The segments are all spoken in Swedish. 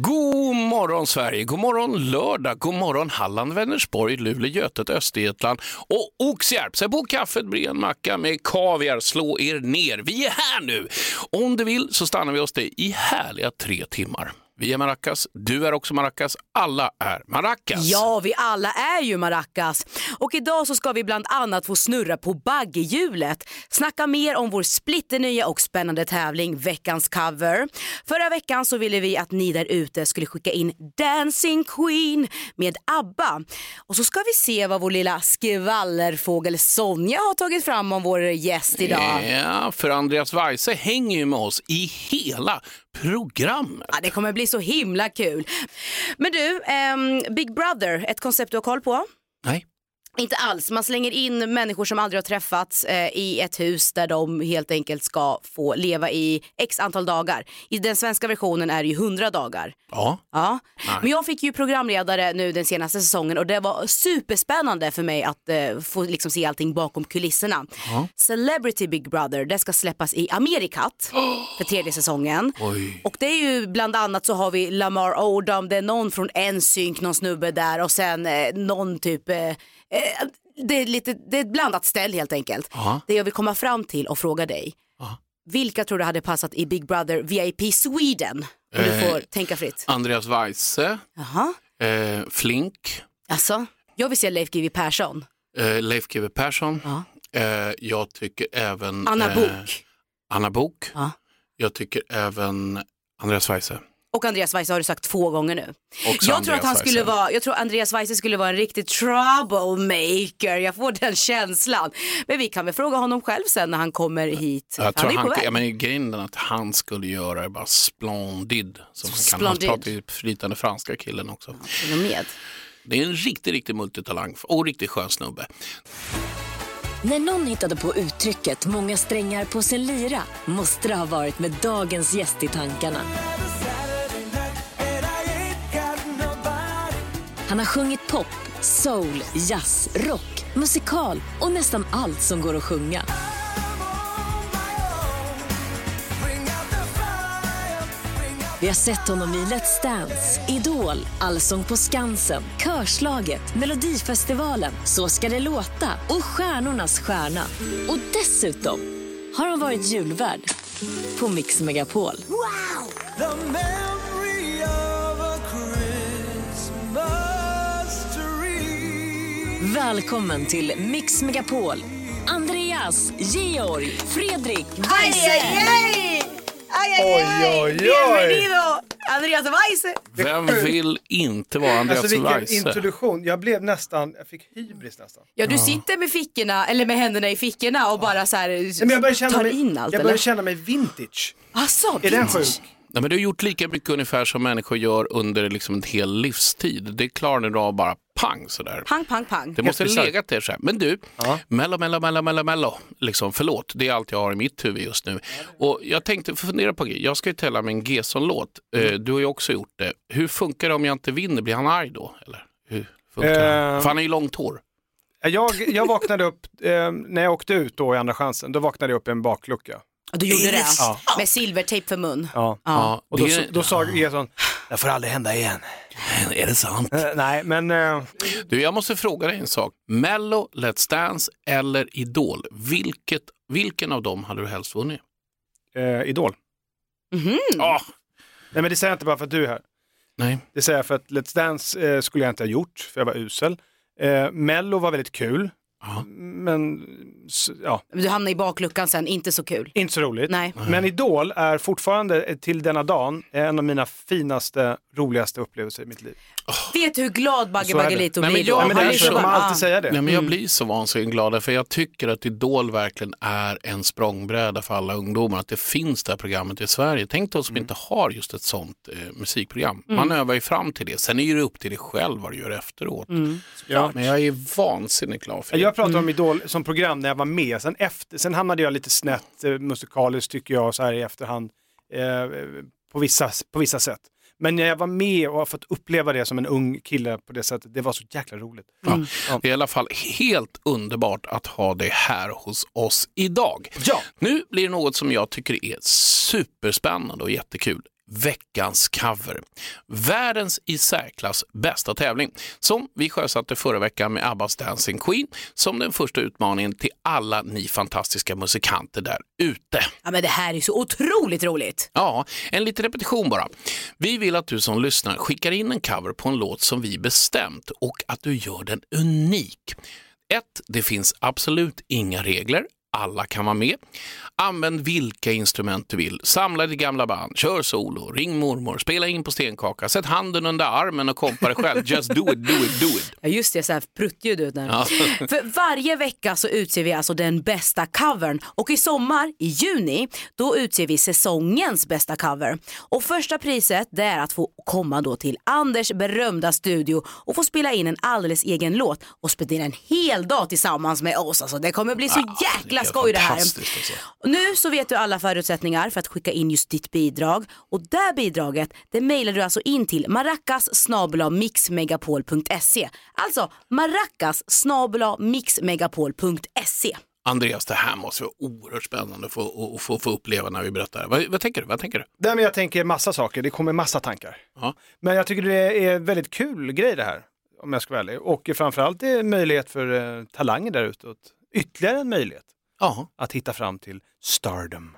God morgon Sverige, god morgon lördag, god morgon Halland, Vänersborg, Luleå, Götet, Östergötland och Oxjärp. Sätt på kaffet, bre en macka med kaviar, slå er ner. Vi är här nu! Om du vill så stannar vi hos dig i härliga tre timmar. Vi är Maracas, du är också Maracas, alla är Maracas. Ja, vi alla är ju maracas. Och idag så ska vi bland annat få snurra på baggehjulet. Snacka mer om vår splitternya och spännande tävling Veckans cover. Förra veckan så ville vi att ni där ute skulle skicka in Dancing Queen med ABBA. Och så ska vi se vad vår lilla skvallerfågel Sonja har tagit fram om vår gäst idag. Ja, för Andreas Weise hänger ju med oss i hela programmet. Ja, det kommer bli så himla kul. Men du, ehm, Big Brother, ett koncept du har koll på? Nej. Inte alls. Man slänger in människor som aldrig har träffats eh, i ett hus där de helt enkelt ska få leva i x antal dagar. I den svenska versionen är det ju 100 dagar. Ja. Ja. Men jag fick ju programledare nu den senaste säsongen och det var superspännande för mig att eh, få liksom se allting bakom kulisserna. Celebrity Big Brother, det ska släppas i Amerikat för tredje säsongen. Oj. Och det är ju bland annat så har vi Lamar Odom, det är någon från NSYNC, någon snubbe där och sen eh, någon typ Eh, det, är lite, det är ett blandat ställ helt enkelt. Ja. Det jag vill komma fram till och fråga dig. Ja. Vilka tror du hade passat i Big Brother VIP Sweden? Om du Eh. får tänka fritt. Andreas Weise, Jaha, eh, Flink, alltså. Jag vill se Leif GW Persson. eh, Leif GW Persson. Eh, jag tycker även... Anna eh, Bok Anna Bok. Ja. Jag tycker även Andreas Weise. Och Andreas Weise har du sagt två gånger nu. Också Jag tror att han skulle vara, jag tror Andreas Weise skulle vara en riktig troublemaker. Jag får den känslan. Men vi kan väl fråga honom själv sen när han kommer hit. Jag tror han är han, på väg. ja, men grejen är att han skulle göra det bara splendid. Som han kan. Han pratar ju flytande franska killen också. Och med. Det är en riktig, riktig multitalang och riktigt skön snubbe. När någon hittade på uttrycket många strängar på sin lyra måste det ha varit med dagens gäst i tankarna. Han har sjungit pop, soul, jazz, rock, musikal och nästan allt som går att sjunga. Vi har sett honom i Let's Dance, Idol, Allsång på Skansen, Körslaget, Melodifestivalen, Så ska det låta och Stjärnornas stjärna. Och dessutom har han varit julvärd på Mix Megapol. The Välkommen till Mix Megapol. Andreas, Georg, Fredrik, Weise. aj, aj! Aj, aj, Oj, aj! oj, oj. Bienvenido, Andreas Weise! Vem vill inte vara Andreas Alltså vilken Weise? introduktion, jag blev nästan, jag fick hybris nästan. Ja, du sitter med fickorna, eller med händerna i fickorna och bara så här Nej, men jag börjar känna tar mig, in allt jag eller? börjar känna mig vintage. Asså, Är den vintage. sjuk? Nej, men du har gjort lika mycket ungefär som människor gör under liksom en hel livstid. Det klarar du av bara pang sådär. Pang, pang, pang. Det måste ha legat där så här. Men du, mello, mello, mello, mello, mello. Liksom, förlåt, det är allt jag har i mitt huvud just nu. Och jag tänkte fundera på. Jag ska ju tävla med en Gesson-låt. Eh, Du har ju också gjort det. Hur funkar det om jag inte vinner? Blir han arg då? Eller hur funkar det? Eh, För han har ju långt hår. Jag, jag vaknade upp, eh, när jag åkte ut då i Andra chansen, då vaknade jag upp i en baklucka. Du gjorde det? Ja. Med silvertejp för mun? Ja. Ja, Och då, då sa Gesson, det får aldrig hända igen. Är det sant? Eh, nej, men eh, Du, jag måste fråga dig en sak. Mello, Let's Dance eller Idol? Vilket, vilken av dem hade du helst vunnit? eh, Idol. Mhm. Ah, Nej men det säger jag inte bara för att du är här. nej. Det säger jag för att Let's Dance eh, skulle jag inte ha gjort, för jag var usel. Eh, Mello var väldigt kul, Ja. men ja, Du hamnade i bakluckan sen, inte så kul. inte så roligt. Nej. Men Idol är fortfarande eh, till denna dagen en av mina finaste, roligaste upplevelser i mitt liv. Vet du hur glad Bagge. Baggelito Nej, men blir jag- då? Han är så, kommer alltid säga det. Nej, men jag blir så vansinnigt glad för jag tycker att Idol verkligen är en språngbräda för alla ungdomar. Att det finns det här programmet i Sverige. Tänk dig oss som inte har just ett sånt eh, musikprogram. Man övar ju fram till det. Sen är det upp till dig själv vad du gör efteråt. Ja. Men jag är vansinnigt glad för det. Jag pratar om Idol som program när jag var med, sen, efter, sen hamnade jag lite snett eh, musikaliskt tycker jag så här i efterhand eh, på, vissa, på vissa sätt. Men när jag var med och har fått uppleva det som en ung kille på det sättet, det var så jäkla roligt. Ja. Det är i alla fall helt underbart att ha dig här hos oss idag. Ja. Nu blir det något som jag tycker är superspännande och jättekul. Veckans cover. Världens i särklass bästa tävling som vi sjösatte förra veckan med Abbas Dancing Queen som den första utmaningen till alla ni fantastiska musikanter där ute. Ja, men det här är så otroligt roligt. Ja, en liten repetition bara. Vi vill att du som lyssnar skickar in en cover på en låt som vi bestämt och att du gör den unik. 1. Det finns absolut inga regler. Alla kan vara med. Använd vilka instrument du vill. Samla ditt gamla band, kör solo, ring mormor, spela in på stenkaka, sätt handen under armen och kompa dig själv. Just do it, do it, do it. Ja just det, så här pruttljud ut där. Ja. För varje vecka så utser vi alltså den bästa covern och i sommar, i juni, då utser vi säsongens bästa cover. Och första priset det är att få komma då till Anders berömda studio och få spela in en alldeles egen låt och spendera en hel dag tillsammans med oss. Alltså det kommer bli så jäkla helt skoj det här. alltså. Nu så vet du alla förutsättningar för att skicka in just ditt bidrag och det bidraget det mejlar du alltså in till maracas mixmegapol.se. Alltså maracas mixmegapol.se. Andreas, det här måste vara oerhört spännande att få, att få, få uppleva när vi berättar. Vad, vad tänker du? Vad tänker du? Nej, men jag tänker massa saker, det kommer massa tankar. Ja. Men jag tycker det är väldigt kul grej det här, om jag ska vara ärlig. Och framförallt det är möjlighet för eh, talanger där ute, att- ytterligare en möjlighet Ja. att hitta fram till stardom.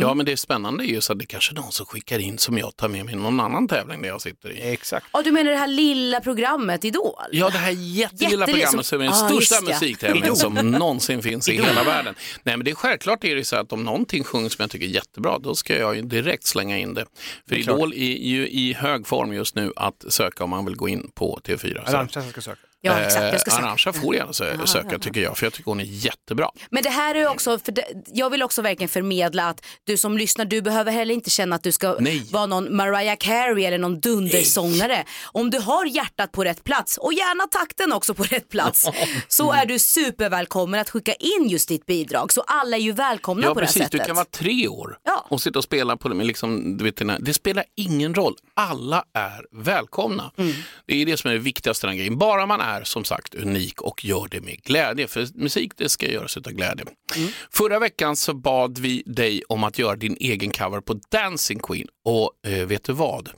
ja, men det är spännande är ju så att det kanske är någon som skickar in som jag tar med mig någon annan tävling där jag sitter i. Exakt. Ja, du menar det här lilla programmet Idol? Ja, det här jättelilla Jättelill- programmet som är den Ah, största det. musiktävlingen som någonsin finns i hela världen. Nej, men det är självklart är det så att om någonting sjungs som jag tycker är jättebra, då ska jag ju direkt slänga in det. För är klart. Idol är ju i hög form just nu att söka om man vill gå in på TV4. Så, Arantxa ska söka. Ja, exakt. Jag ska eh, säga. Arantxa får gärna sö- söka tycker jag, för jag tycker hon är jättebra. Men det här är också, för det, jag vill också verkligen förmedla att du som lyssnar, du behöver heller inte känna att du ska Nej. vara någon Mariah Carey eller någon dundersångare. Om du har hjärtat på rätt plats och gärna takten också på rätt plats så är du supervälkommen att skicka in just ditt bidrag. Så alla är ju välkomna Ja, på det här precis. sättet. Du kan vara tre år Ja. och sitta och spela på det. Liksom, du vet, det spelar ingen roll. Alla är välkomna. Mm. Det är det som är det viktigaste den grejen. Bara man är som sagt unik och gör det med glädje. För musik det ska göras av glädje. Mm. Förra veckan så bad vi dig om att göra din egen cover på Dancing Queen. Och eh, vet du vad?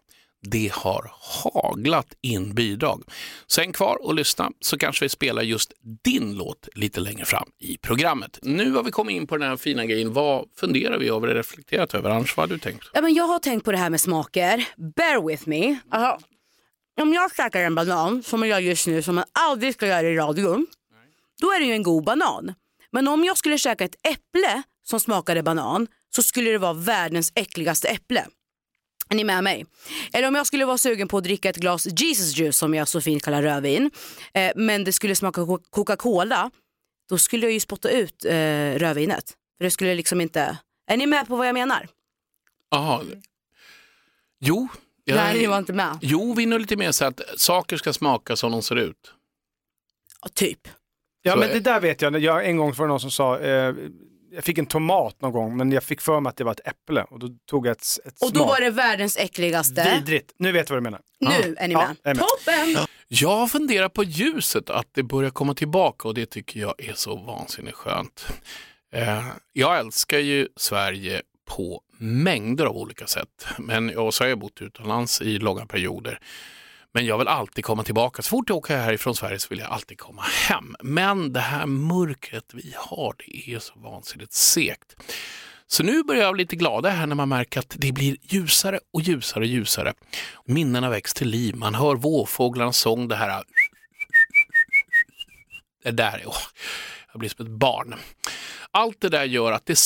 Det har haglat in bidrag. Sen kvar och lyssna så kanske vi spelar just din låt lite längre fram i programmet. Nu har vi kommit in på den här fina grejen. Vad funderar vi över och reflekterat över? Annars vad har du tänkt? Ja, men jag har tänkt på det här med smaker. Bear with me. Alltså, om jag käkar en banan som jag gör just nu som man aldrig ska göra i radion. Då är det ju en god banan. Men om jag skulle käka ett äpple som smakade banan så skulle det vara världens äckligaste äpple. Är ni med mig? Eller om jag skulle vara sugen på att dricka ett glas Jesus juice som jag så fint kallar rödvin. Eh, men det skulle smaka Coca-Cola. Då skulle jag ju spotta ut eh, rödvinet. För det skulle liksom inte... Är ni med på vad jag menar? Jaha. Jo, jag, Nej, ni var inte med. jo, vi är nog lite mer så att saker ska smaka som de ser ut. Ja, typ. Ja Så men är- det där vet jag, jag en gång var det någon som sa, eh, jag fick en tomat någon gång men jag fick för mig att det var ett äpple och då tog jag ett, ett Och då smak. var det världens äckligaste. Vidrigt, nu vet jag vad du menar. Nu är ni Ja, med. jag är med. Toppen! Jag funderar på ljuset, att det börjar komma tillbaka och det tycker jag är så vansinnigt skönt. Eh, jag älskar ju Sverige på mängder av olika sätt. Men jag så har jag bott utomlands i långa perioder. Men jag vill alltid komma tillbaka. Så fort jag åker härifrån Sverige så vill jag alltid komma hem. Men det här mörkret vi har, det är så vansinnigt segt. Så nu börjar jag bli lite gladare här när man märker att det blir ljusare och ljusare och ljusare. Minnena väcks till liv. Man hör vårfåglarnas sång, det här... Det där, åh, jag blir som ett barn. Allt det där gör att det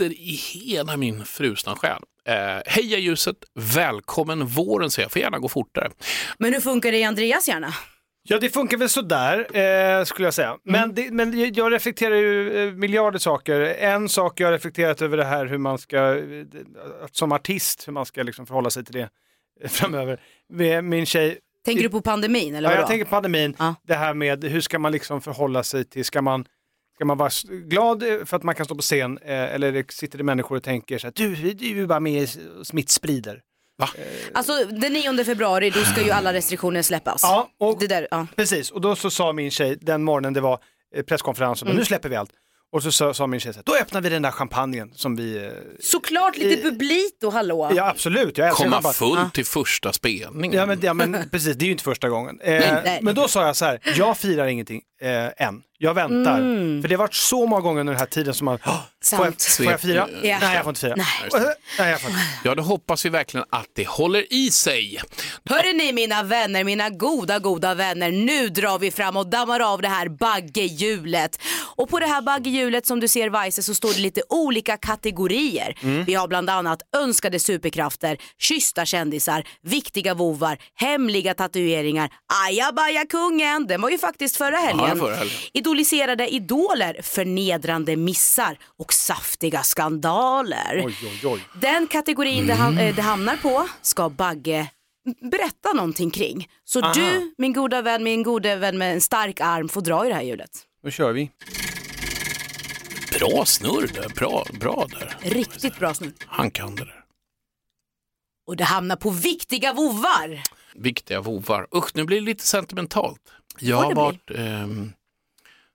spritter i hela min frusna själ. Eh, heja ljuset, välkommen våren säger jag, får gärna gå fortare. Men hur funkar det i Andreas hjärna? Ja det funkar väl sådär eh, skulle jag säga. Men, det, men jag reflekterar ju eh, miljarder saker. En sak jag har reflekterat över det här hur man ska, eh, att som artist, hur man ska liksom förhålla sig till det eh, framöver. Med Min tjej Tänker du på pandemin eller Ja, vadå? jag tänker på pandemin, Ja. det här med hur ska man liksom förhålla sig till, ska man, ska man vara glad eh, för att man kan stå på scen eh, eller det sitter det människor och tänker så här, du, du är bara med och smittsprider. Alltså den 9 februari då ska ju alla restriktioner släppas. Ja, och Det där, ja. precis, och då så sa min tjej den morgonen det var eh, presskonferens, och bara, nu släpper vi allt. Och så sa, sa min tjej så här, då öppnar vi den där champagnen som vi... eh, Såklart lite publito, hallå. Ja absolut, jag Komma champagne. fullt till första spelningen. Ja men, ja men precis, det är ju inte första gången. Eh, nej. Men då sa jag så här, jag firar ingenting eh, än. Jag väntar. För det har varit så många gånger under den här tiden som man, "Åh, får jag, får jag fira? Ja. Nej jag får inte fira. Nej. Nej, jag får inte. Ja, då hoppas vi verkligen att det håller i sig. Hörrni ni mina vänner, mina goda goda vänner, nu drar vi fram och dammar av det här baggehjulet. Och på det här baggehjulet som du ser Weise så står det lite olika kategorier. Vi har bland annat önskade superkrafter, kyssta kändisar, viktiga vovar, hemliga tatueringar, ajabaja kungen, den var ju faktiskt förra helgen. förra helgen. Idoliserade idoler, förnedrande missar och saftiga skandaler. Oj, oj, oj. Den kategorin det, ham- eh, det hamnar på ska Bagge berätta någonting kring. Så du, min goda vän, min gode vän med en stark arm får dra i det här hjulet. Då kör vi. Bra snurr där, bra, bra där. Riktigt bra snurr. Han kan det där. Och det hamnar på viktiga vovar. Viktiga vovar. Usch, nu blir det lite sentimentalt. Jag har varit ehm,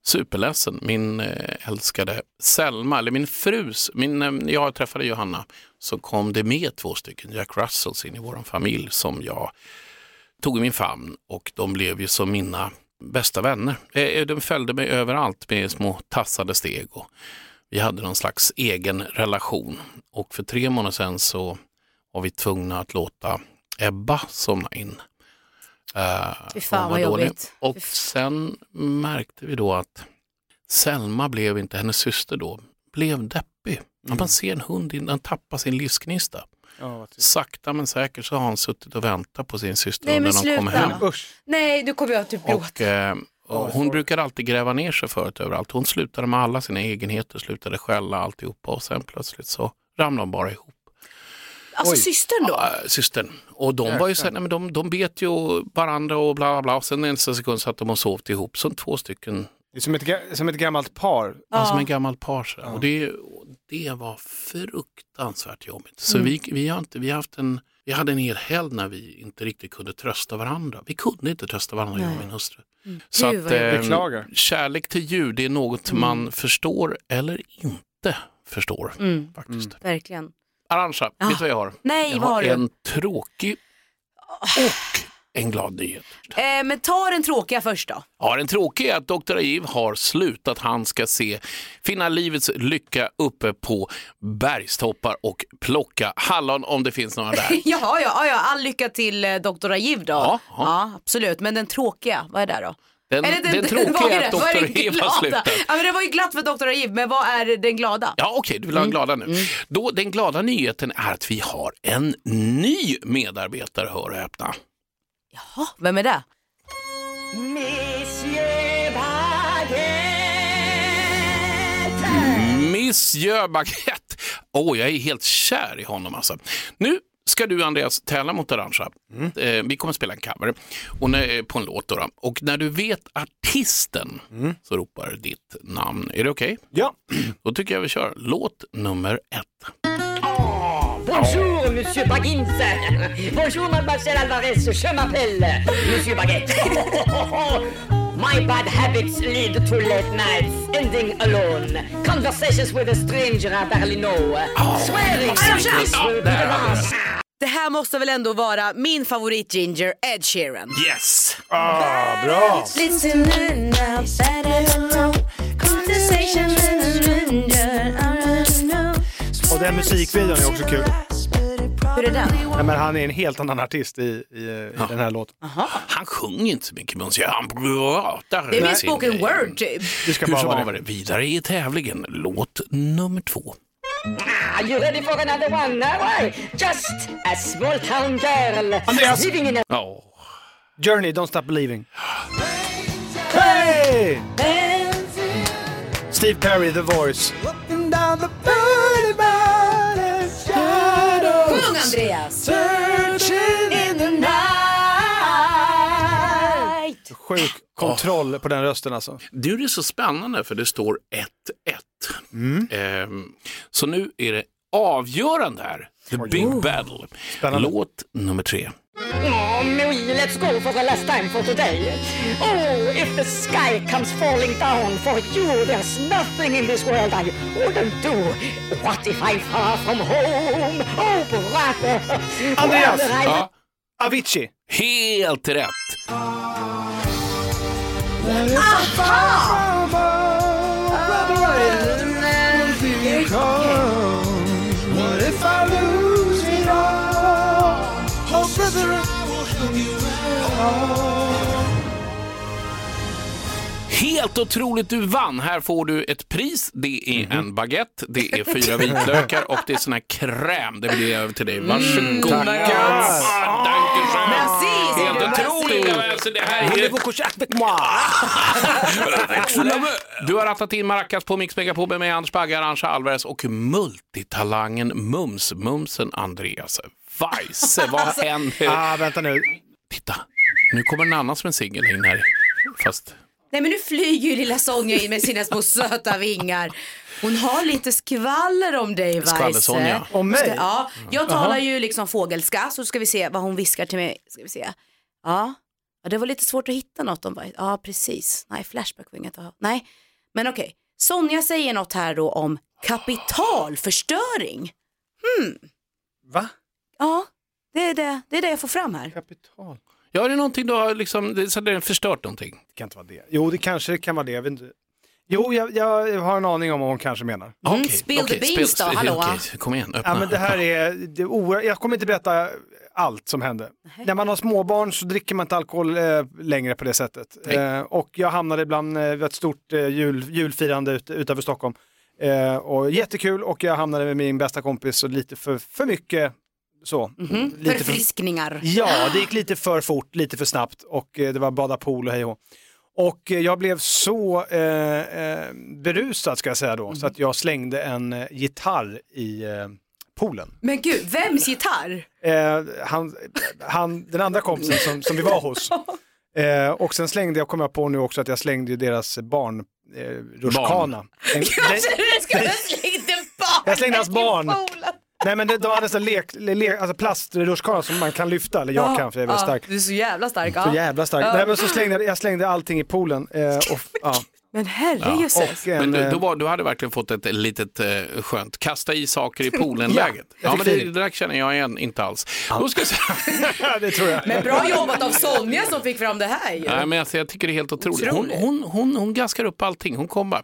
superledsen. Min eh, älskade Selma, eller min frus, min, när jag träffade Johanna så kom det med två stycken Jack Russells in i vår familj som jag tog i min famn och de blev ju som mina bästa vänner. Eh, de följde mig överallt med små tassade steg och vi hade någon slags egen relation. Och för tre månader sedan så var vi tvungna att låta Ebba somna in. Eh, Fy fan, hon var vad dålig. jobbigt. Och sen märkte vi då att Selma blev inte, hennes syster då, blev deppig. När man ser en hund, den tappar sin livsgnista. Ja. Sakta men säkert så har han suttit och väntat på sin syster Nej, när de kommer sluta. hem. Usch. Nej, nu kommer jag typ gråta. Och, eh, och hon brukade alltid gräva ner sig förut överallt. Hon slutade med alla sina egenheter, slutade skälla alltihopa och sen plötsligt så ramlade de bara ihop. Alltså Oj. systern då? Äh, systern. Och de var ju så här, nej, men de, de bet ju varandra och bla bla bla. Och sen nästa sekund satt de och sovt ihop som två stycken, Det är som ett, som ett gammalt par. ja. som en gammal par. så där. Och det, och det var fruktansvärt jobbigt. Så vi, vi, har inte, vi, har haft en, vi hade en hel helg när vi inte riktigt kunde trösta varandra. Vi kunde inte trösta varandra, jag och min hustru. Så Gud, att, eh, kärlek till djur, det är något man förstår eller inte förstår. Mm, Faktiskt. verkligen. Arantxa, vet du vad jag har? Nej, jag vad har du? en tråkig och en glad nyhet. Eh, men ta den tråkiga först då. Ja, den tråkiga är att Dr. Ajiv har slutat. Han ska se, finna livets lycka uppe på bergstoppar och plocka hallon om det finns några där. Jaha, ja, ja, all lycka till eh, Dr. Ajiv då. Ja, Ja, ja. absolut. Men den tråkiga, vad är det då? Den, Eller den, vad tråkiga är det? att Dr. det Ajiv har glada? slutat. Ja, men det var ju glatt för Dr. Ajiv, men vad är den glada? Ja, okej, du vill ha en glada nu. Då, den glada nyheten är att vi har en ny medarbetare, hör och häpna. Jaha, vem är det? Monsieur Baguette. Åh, jag är helt kär i honom alltså. Nu ska du Andreas tävla mot Arantxa. Eh, vi kommer att spela en cover och när, på en låt. Då, då. Och när du vet artisten så ropar ditt namn. Är det okej? Ja. Då tycker jag vi kör låt nummer ett. Bonjour, monsieur Baggins. Bonjour, mademoiselle Alvarez. Je m'appelle monsieur Baguette. My bad habits lead to late nights, ending alone. Conversations with a stranger at Berlino. Swearing secrets will be the last. Det här måste väl ändå vara min favorit Ginger, Ed Sheeran. Yes! Ah, bra. Och den musikvideon är också kul. Hur är den? Ja, men han är en helt annan artist i, i, i den här låten. Han sjunger inte så mycket, Monsieur. Han pratar. Det är mer sin spoken grej. word typ. Det ska Hur bara vara det. vidare i tävlingen. Låt nummer två. Are you ready for another one? Now I just a small town girl Andreas. living in a Ja, Journey, Don't Stop Believing. Hey! Steve Perry, The Voice. Andreas! Sjuk kontroll på den rösten alltså. Nu är det så spännande för det står 1-1. Ehm, så nu är det avgörande här. The Big Battle. Spännande. Låt nummer tre. Oh, Marie, let's go for the last time for today. Oh, if the sky comes falling down for you, there's nothing in this world I wouldn't do. What if I'm far from home? Oh, brother. Andreas! Well, I- Ja, Avicii. helt rätt. What Helt otroligt, du vann. Här får du ett pris. Det är Mhm. en baguette, det är fyra vitlökar och det är sån här kräm. Det blir över till dig. Varsågod. Merci, säger Helt du. otroligt. Merci. Alltså, det här är... Du har rattat in Maracas på Mix Megapol med mig, Anders Bagge, Arantxa Alvarez och multitalangen Mums-Mumsen Andreas Weise. Vad händer? Ah, vänta nu. Titta, nu kommer en annan som en singel in här. Fast Nej men nu flyger ju lilla Sonja in med sina små söta vingar. Hon har lite skvaller om dig Weise. Skvaller-Sonja. Om mig? Ska- Ja, jag talar ju liksom fågelska så ska vi se vad hon viskar till mig. Ska vi se. Ja, ja det var lite svårt att hitta något om Weise. Ja, precis. Nej, Flashback var inget att ha. Nej, men okej. Sonja säger något här då om kapitalförstöring. Va? Ja, det är det, det är det jag får fram här. Kapital. Ja, det är någonting du har liksom, det, så det har förstört någonting. Det kan inte vara det. Jo, det kanske kan vara det. Jag vet inte. Jo, jag, jag har en aning om vad hon kanske menar. Mm, Okej, spill the okej, beans spill- då, hallå? okej, kom igen, öppna. Ja, men det här är, det är jag kommer inte berätta allt som hände. När man har småbarn så dricker man inte alkohol eh, längre på det sättet. Nej. Eh, och jag hamnade ibland eh, vid ett stort eh, jul, julfirande ut, utanför Stockholm. Eh, och jättekul och jag hamnade med min bästa kompis och lite för, för mycket så. Mhm, Lite för, Förfriskningar. Ja, det gick lite för fort, lite för snabbt och eh, det var bada pool och hej och. Och eh, jag blev så eh, eh, berusad ska jag säga då, så att jag slängde en gitarr i eh, poolen. Men gud, vems gitarr? Eh, han, han, den andra kompisen som, som vi var hos. Eh, och sen slängde jag, kom jag på nu också att jag slängde ju deras barn, eh, rutschkana. Den- den- Jag ska jag slängde barn Jag slängde hans barn. Nej men det, de hade en lek, le, alltså plastrutschkana som man kan lyfta, eller jag kan för jag är väldigt Ja, stark. Du är så jävla stark. Så Ja. jävla stark. Nej, men så slängde jag, jag slängde allting i poolen. Eh, och, ja, Men herrejösses. en, Men du, eh, då var, du hade verkligen fått ett litet eh, skönt kasta i saker i poolen-läget. ja, fick men det, det där känner jag igen, inte alls. Då ska jag säga, det tror jag. Men bra jobbat av Sonja som fick fram det här ju. nej, men alltså, jag tycker det är helt otroligt. Hon, Otroligt. hon, hon, hon gaskar upp allting, hon kommer bara...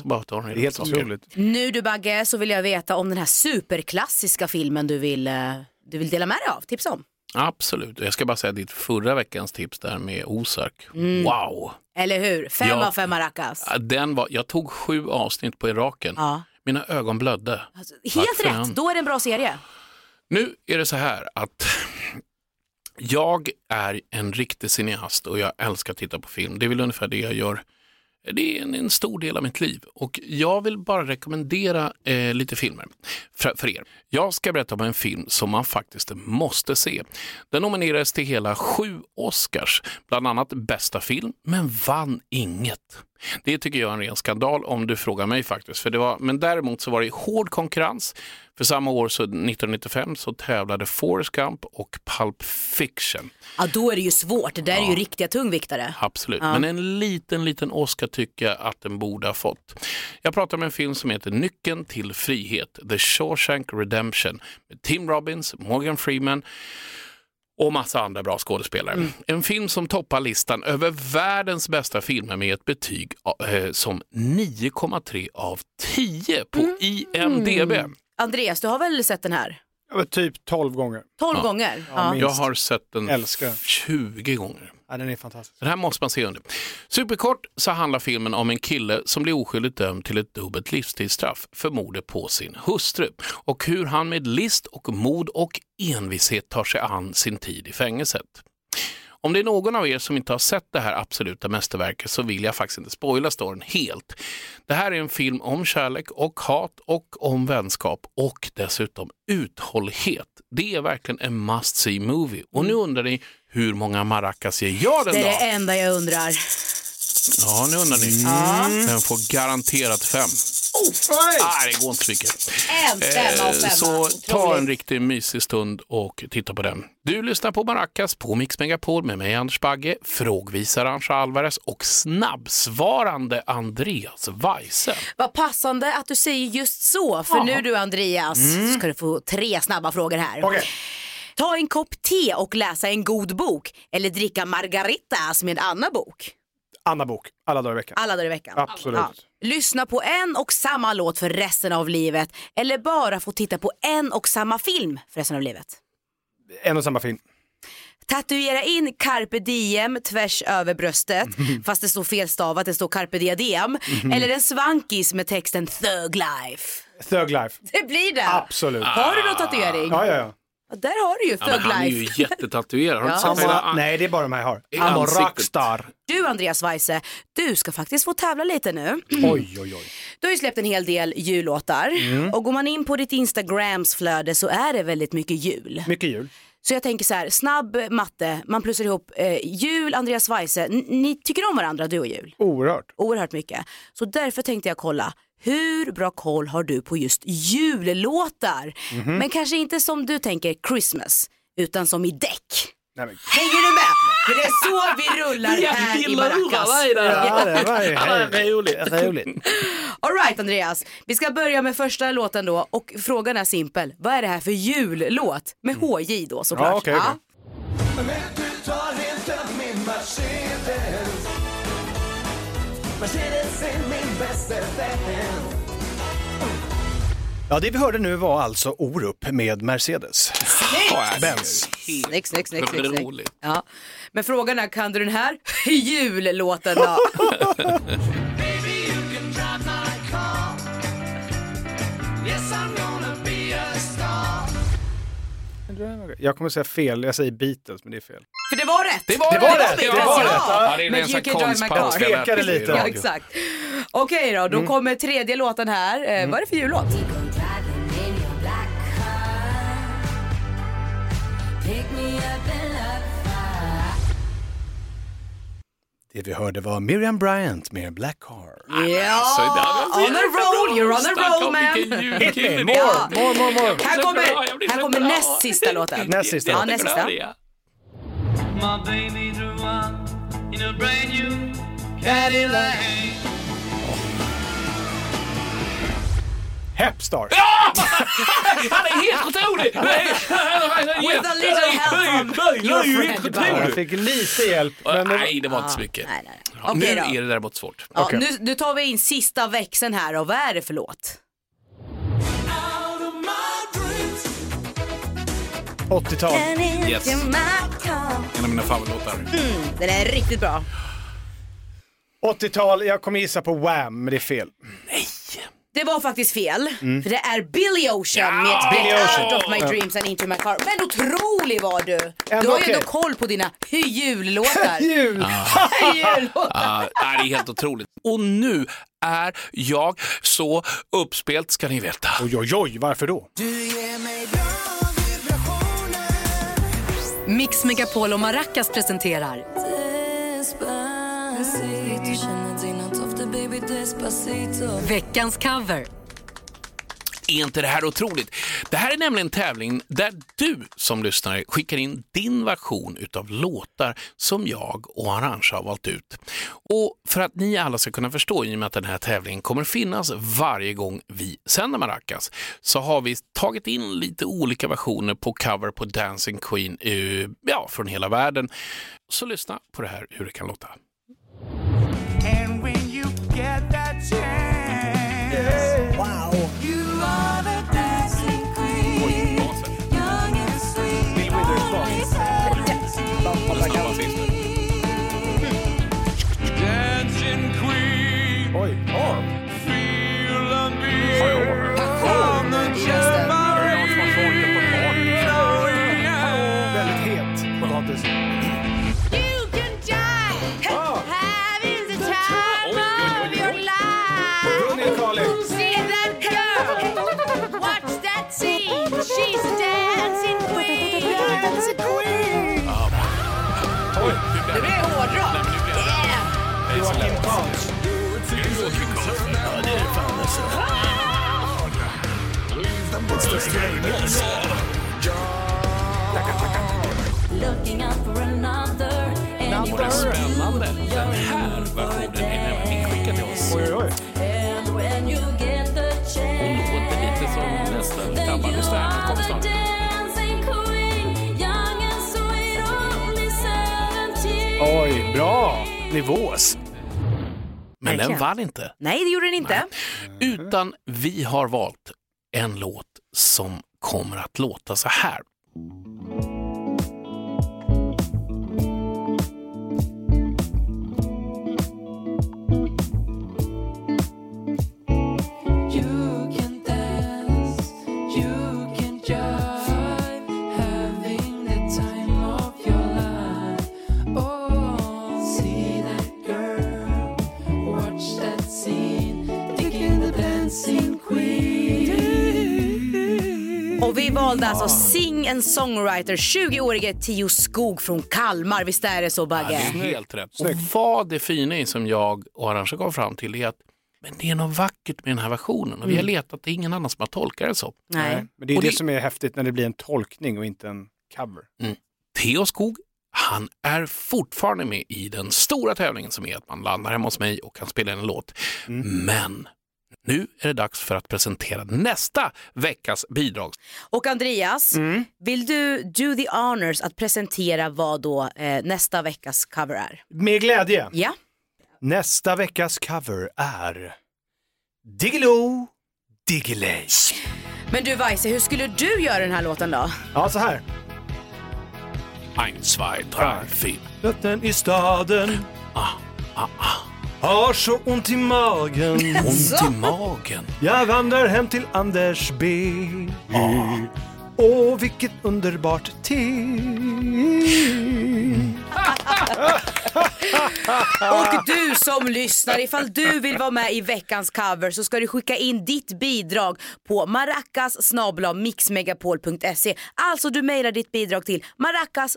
Så bara tar hon Det är helt otroligt. Nu du Bagge så vill jag veta om den här superklassiska filmen du vill, eh, du vill dela med dig av. Tipsa om. Absolut. Jag ska bara säga ditt förra veckans tips där med Ozark. Wow! Eller hur? Fem Ja. av fem maracas. Ja, Den var, jag tog sju avsnitt på Iraken. Ja. Mina ögon blödde. Alltså, helt rätt, då är det en bra serie. Nu är det så här att jag är en riktig cineast och jag älskar att titta på film. Det är väl ungefär det jag gör. Det är en, en stor del av mitt liv och jag vill bara rekommendera eh, lite filmer för, för er. Jag ska berätta om en film som man faktiskt måste se. Den nominerades till hela sju Oscars, bland annat bästa film, men vann inget. Det tycker jag är en ren skandal om du frågar mig faktiskt. För det var, men däremot så var det hård konkurrens. För samma år, så 1995, så tävlade Forrest Gump och Pulp Fiction. Ja, då är det ju svårt. Det där är ju riktiga tungviktare. Absolut, men en liten, liten Oscar tycker jag att den borde ha fått. Jag pratar om en film som heter Nyckeln till frihet, The Shawshank Redemption, med Tim Robbins, Morgan Freeman och massa andra bra skådespelare. En film som toppar listan över världens bästa filmer med ett betyg eh, som 9,3 av 10 på IMDB. Andreas, du har väl sett den här? Var typ 12 gånger. 12 gånger? Ja. Jag har sett den Älskar. 20 gånger. Ja, den är fantastisk. Den här måste man se under. Superkort så handlar filmen om en kille som blir oskyldigt dömd till ett dubbelt livstidsstraff för mordet på sin hustru och hur han med list och mod och envishet tar sig an sin tid i fängelset. Om det är någon av er som inte har sett det här absoluta mästerverket så vill jag faktiskt inte spoila storyn helt. Det här är en film om kärlek och hat och om vänskap och dessutom uthållighet. Det är verkligen en must see movie. Och nu undrar ni hur många maracas ger jag den Det är det enda jag undrar. Ja, nu undrar ni. Den får garanterat fem. Nej, det går inte så mycket. En femma och Eh, femma. Så ta en Otroligt. riktigt mysig stund och titta på den. Du lyssnar på Maracas på Mix Megapol med mig Anders Bagge, frågvisare Arantxa Alvarez och snabbsvarande Andreas Weise. Vad passande att du säger just så. För nu du Andreas ska du få tre snabba frågor här. Okej. Ta en kopp te och läsa en god bok. Eller dricka margaritas med Anna Bok. Anna Bok, alla dagar i veckan. Alla dagar i veckan. Absolut. Lyssna på en och samma låt för resten av livet. Eller bara få titta på en och samma film för resten av livet. En och samma film. Tatuera in carpe diem tvärs över bröstet fast det står felstavat, det står carpe diadem. Eller en svankis med texten thug life. Thug Life. Det blir det. Absolut. Har du någon tatuering? Ja, ja, ja. Ja, Där har du ju Ja, thug han är ju life. jättetatuerad. Har du inte Ja. sett hela- nej, det är bara de här jag har. I a ansiktet. rockstar. Du Andreas Weise, du ska faktiskt få tävla lite nu. Oj, oj, oj. Du har ju släppt en hel del jullåtar och går man in på ditt Instagrams flöde så är det väldigt mycket jul. Mycket jul. Så jag tänker så här, snabb matte, man plussar ihop eh, jul, Andreas Weise, N- ni tycker om varandra du och jul? Oerhört. Oerhört mycket. Så därför tänkte jag kolla, hur bra koll har du på just jullåtar? Men kanske inte som du tänker Christmas, utan som i däck. Nej, men, Hänger du med? För det är så vi rullar här i Maracas. ja, det var ju roligt. roligt. All right Andreas, vi ska börja med första låten då och frågan är simpel. Vad är det här för jullåt? Med HJ då såklart. Ja, okej, okej. Men du tar upp min Mercedes Mercedes bästa vän Ja, det vi hörde nu var alltså Orup med Mercedes. Benz. Snyggt, snyggt, snyggt. Vad snyggt. roligt. Ja. Men frågan är, kan du den här jullåten då? Jag kommer säga fel, jag säger Beatles, men det är fel. För det var rätt! Det var Det var rätt! rätt, det var rätt. Ja, det är Men en you can drive my car. jag Tvekade lite. Ja, exakt. Okej då, då kommer tredje låten här. Eh, Vad är det för jullåt? Det vi hörde var Miriam Bryant med Black Car. Alltså, det hade- on a roll, you're on a roll man. vilken julkille More. Ja. more, more, more. Här kommer, här kommer näst sista låten. Näst sista. Ja, näst sista. Ja. My baby drew up in a brand new Cadillac. Hepstar. Han är helt otrolig! With a little help from your friend. Jag fick lite hjälp. Men det- Nej, det var inte så mycket. Nej, nej. Ja, nu Okej då. är det däremot svårt. Ja, Okej. nu, nu tar vi in sista växeln här och vad är det för låt? 80-tal. Yes. En av mina favoritlåtar. Den är riktigt bra. 80-tal, jag kommer gissa på Wham, men det är fel. Det var faktiskt fel, för det är Billy Ocean med Mm. Billy Ocean. Out of My Dreams and Into My Car. Men otrolig var du! Du Ändå har ju ändå koll på dina jullåtar. Jul! Jullåtar. Ah, det är helt otroligt. Och nu är jag så uppspelt ska ni veta. Oj, oj, oj, varför då? Mix Megapol och Maracas presenterar Veckans cover. Är inte det här otroligt? Det här är nämligen en tävling där du som lyssnare skickar in din version utav låtar som jag och Arantxa har valt ut. Och för att ni alla ska kunna förstå, i och med att den här tävlingen kommer finnas varje gång vi sänder Maracas, så har vi tagit in lite olika versioner på cover på Dancing Queen eh, ja, från hela världen. Så lyssna på det här hur det kan låta. From nivås. Men den Verkligen. vann inte. Nej, det gjorde den inte. Utan vi har valt en låt som kommer att låta så här. Och vi valde alltså Sing and Songwriter, 20-årige Tio Skog från Kalmar. Visst är det så Ja, Bagge? det är helt rätt. Och vad det fina är som jag och arrangören kom fram till är att men det är något vackert med den här versionen och vi har letat, det är ingen annan som har tolkat det så. Nej. Men det är det, det- som är häftigt när det blir en tolkning och inte en cover. Theo Skog, han är fortfarande med i den stora tävlingen som är att man landar hemma hos mig och kan spela en låt. Men nu är det dags för att presentera nästa veckas bidrag. Och Andreas, Mm. vill du do the honors att presentera vad då eh, nästa veckas cover är? Med glädje. Ja. Nästa veckas cover är Diggiloo Diggiley. Men du Weise, hur skulle du göra den här låten då? Ja, så här. Ein, zwei, drei, vier. Vatten i staden Ah, har så ont i magen. Ont i magen. Jag vandrar hem till Anders B. Åh, vilket underbart te. Och du som lyssnar, ifall du vill vara med i veckans cover så ska du skicka in ditt bidrag på maracas mixmegapol.se. Alltså du mejlar ditt bidrag till maracas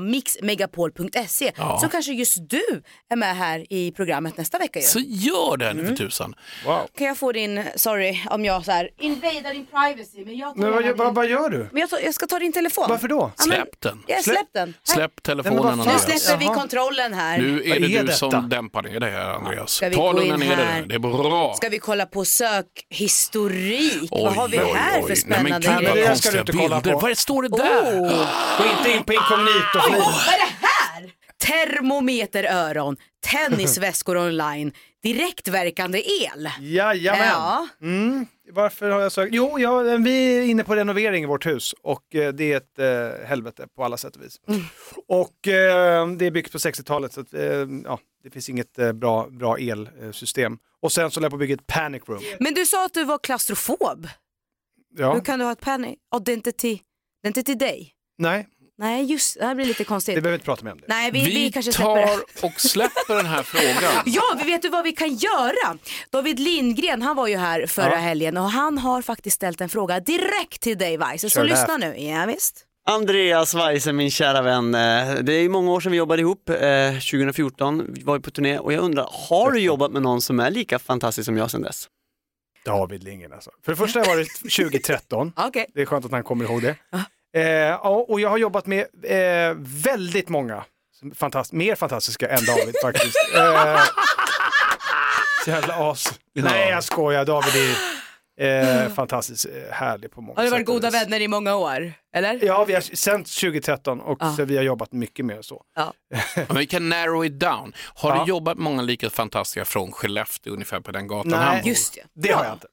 mixmegapol.se. Så kanske just du är med här i programmet nästa vecka ju. Så gör det nu för tusan. Wow. Kan jag få din, sorry om jag så här invadar din privacy men jag Men vad, vad, vad gör du? Men jag, tar, jag ska ta din telefon. Varför då? Ja, men- Släpp den. Ja, Släpp- släpp den. Släpp telefonen Nej, Nu släpper vi kontrollen här. Nu är Vad det är du detta? som dämpar ner det här Andreas. Ta lugna in ner nu. Det är bra. Ska vi kolla på sökhistorik? Vad Oj, har vi oj, här oj. för Nej, spännande men gud, Nej, men vad det grejer? ska du konstiga inte kolla bilder. på. Vad står det där? Gå inte in på inkognito. Oj, vad är det här? Termometeröron, tennisväskor online, direktverkande el. Jajamän. Ja. Mm. Varför har jag sökt? Jo, ja, vi är inne på renovering i vårt hus och eh, det är ett eh, helvete på alla sätt och vis. Och eh, det är byggt på 60-talet så att, eh, ja, det finns inget eh, bra, bra elsystem. Och sen så lär jag på bygga ett panic room. Men du sa att du var klaustrofob. Ja. Hur kan du ha ett panic identity, identity day? Nej, Nej, just det här blir lite konstigt. vi behöver inte prata mer om det. Nej, vi, vi, Vi kanske släpper det. tar och släpper den här frågan. Ja, vi vet du vad vi kan göra? David Lindgren, han var ju här förra Ja. helgen och han har faktiskt ställt en fråga direkt till dig Weise. Så det lyssna nu. Ja, visst. Andreas Weise, min kära vän. eh, Det är ju många år sedan vi jobbade ihop. eh, 2014 vi var vi på turné och jag undrar, har du jobbat med någon som är lika fantastisk som jag sedan dess? David Lindgren alltså. För det första var det 2013. Okej. Det är skönt att han kommer ihåg det. Eh, ja, och jag har jobbat med eh, väldigt många, fantast mer fantastiska än David faktiskt. Eh, så jävla as. Nej jag skojar, David är eh, fantastiskt eh, härlig på många Har ni sätt varit goda vänner i många år? Eller? Ja, vi har sen 2013 och Ja. så vi har jobbat mycket mer så. Men vi kan narrow it down. Har Ja. du jobbat med många lika fantastiska från Skellefteå ungefär på den gatan han Nej, bor? Just det. det har jag inte.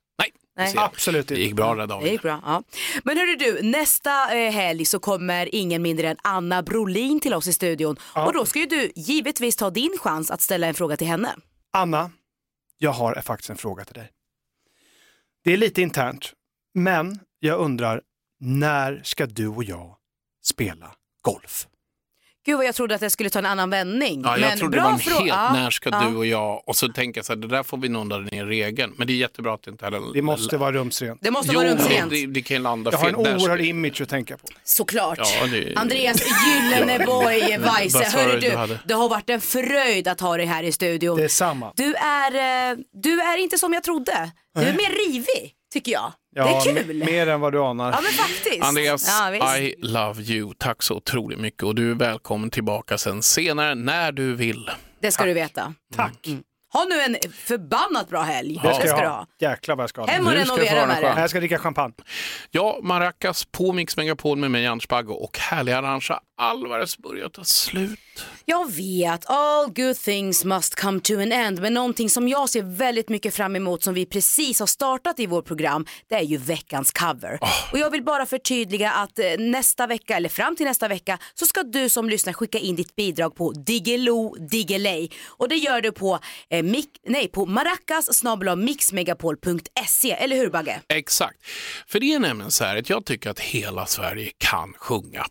Nej. Absolut det inte. gick bra där Det David. gick bra. Ja. Men hörru du, nästa eh, helg så kommer ingen mindre än Anna Brolin till oss i studion. Och då ska ju du givetvis ta din chans att ställa en fråga till henne. Anna, jag har faktiskt en fråga till dig. Det är lite internt, men jag undrar, när ska du och jag spela golf? Gud vad jag trodde att jag skulle ta en annan vändning. Ja, jag men trodde bra det var en frå- helt, ja, när ska ja. du och jag, och så tänker jag så här, det där får vi nodda ner regeln. Men det är jättebra att det inte heller... Det måste vara rumsrent. Det måste Jo, vara rumsrent. det, det kan landa Jag har fel. en Där ska- oerhörd image att tänka på. Såklart. Ja, det- Andreas Gyllenborg Weise, hörru du hade? det har varit en fröjd att ha dig här i studion. Det är samma. Du är, eh, du är inte som jag trodde. Du är mer rivig, tycker jag. Ja, Det är kul. mer än vad du anar. Ja men faktiskt. Andreas, ja. I love you. Tack så otroligt mycket och du är välkommen tillbaka sen senare när du vill. Det ska du veta. Tack. Ha nu en förbannat bra helg. Det ska, jag du ha. Jäklar vad jag ska ha. Hem och ska renovera med. Jag ska dricka champagne. Ja, Maracas på Mix Megapol med mig Anders Bagge och härliga Arantxa Alvarez börjar ta slut. Jag vet, all good things must come to an end. Men någonting som jag ser väldigt mycket fram emot som vi precis har startat i vårt program, det är ju veckans cover. Och jag vill bara förtydliga att eh, nästa vecka, eller fram till nästa vecka, så ska du som lyssnar skicka in ditt bidrag på Diggiloo Diggiley. Och det gör du på, eh, mik- nej, på maracas mixmegapol.se, eller hur Bagge? Exakt. För det är nämligen så här att jag tycker att hela Sverige kan sjunga.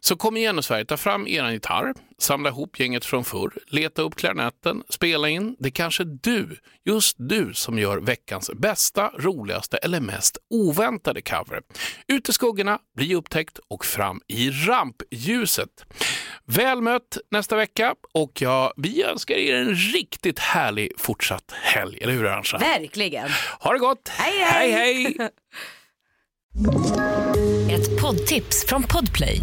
Så kom igen nu Sverige, ta fram er gitarr, samla ihop gänget från förr, leta upp klarinetten, spela in. Det är kanske du, just du, som gör veckans bästa, roligaste eller mest oväntade cover. Ut i skuggorna, bli upptäckt och fram i rampljuset. Väl mött nästa vecka och ja, vi önskar er en riktigt härlig fortsatt helg, eller hur Arantxa? Verkligen. Ha det gott! Hej, hej! hej, hej. Ett poddtips från Podplay.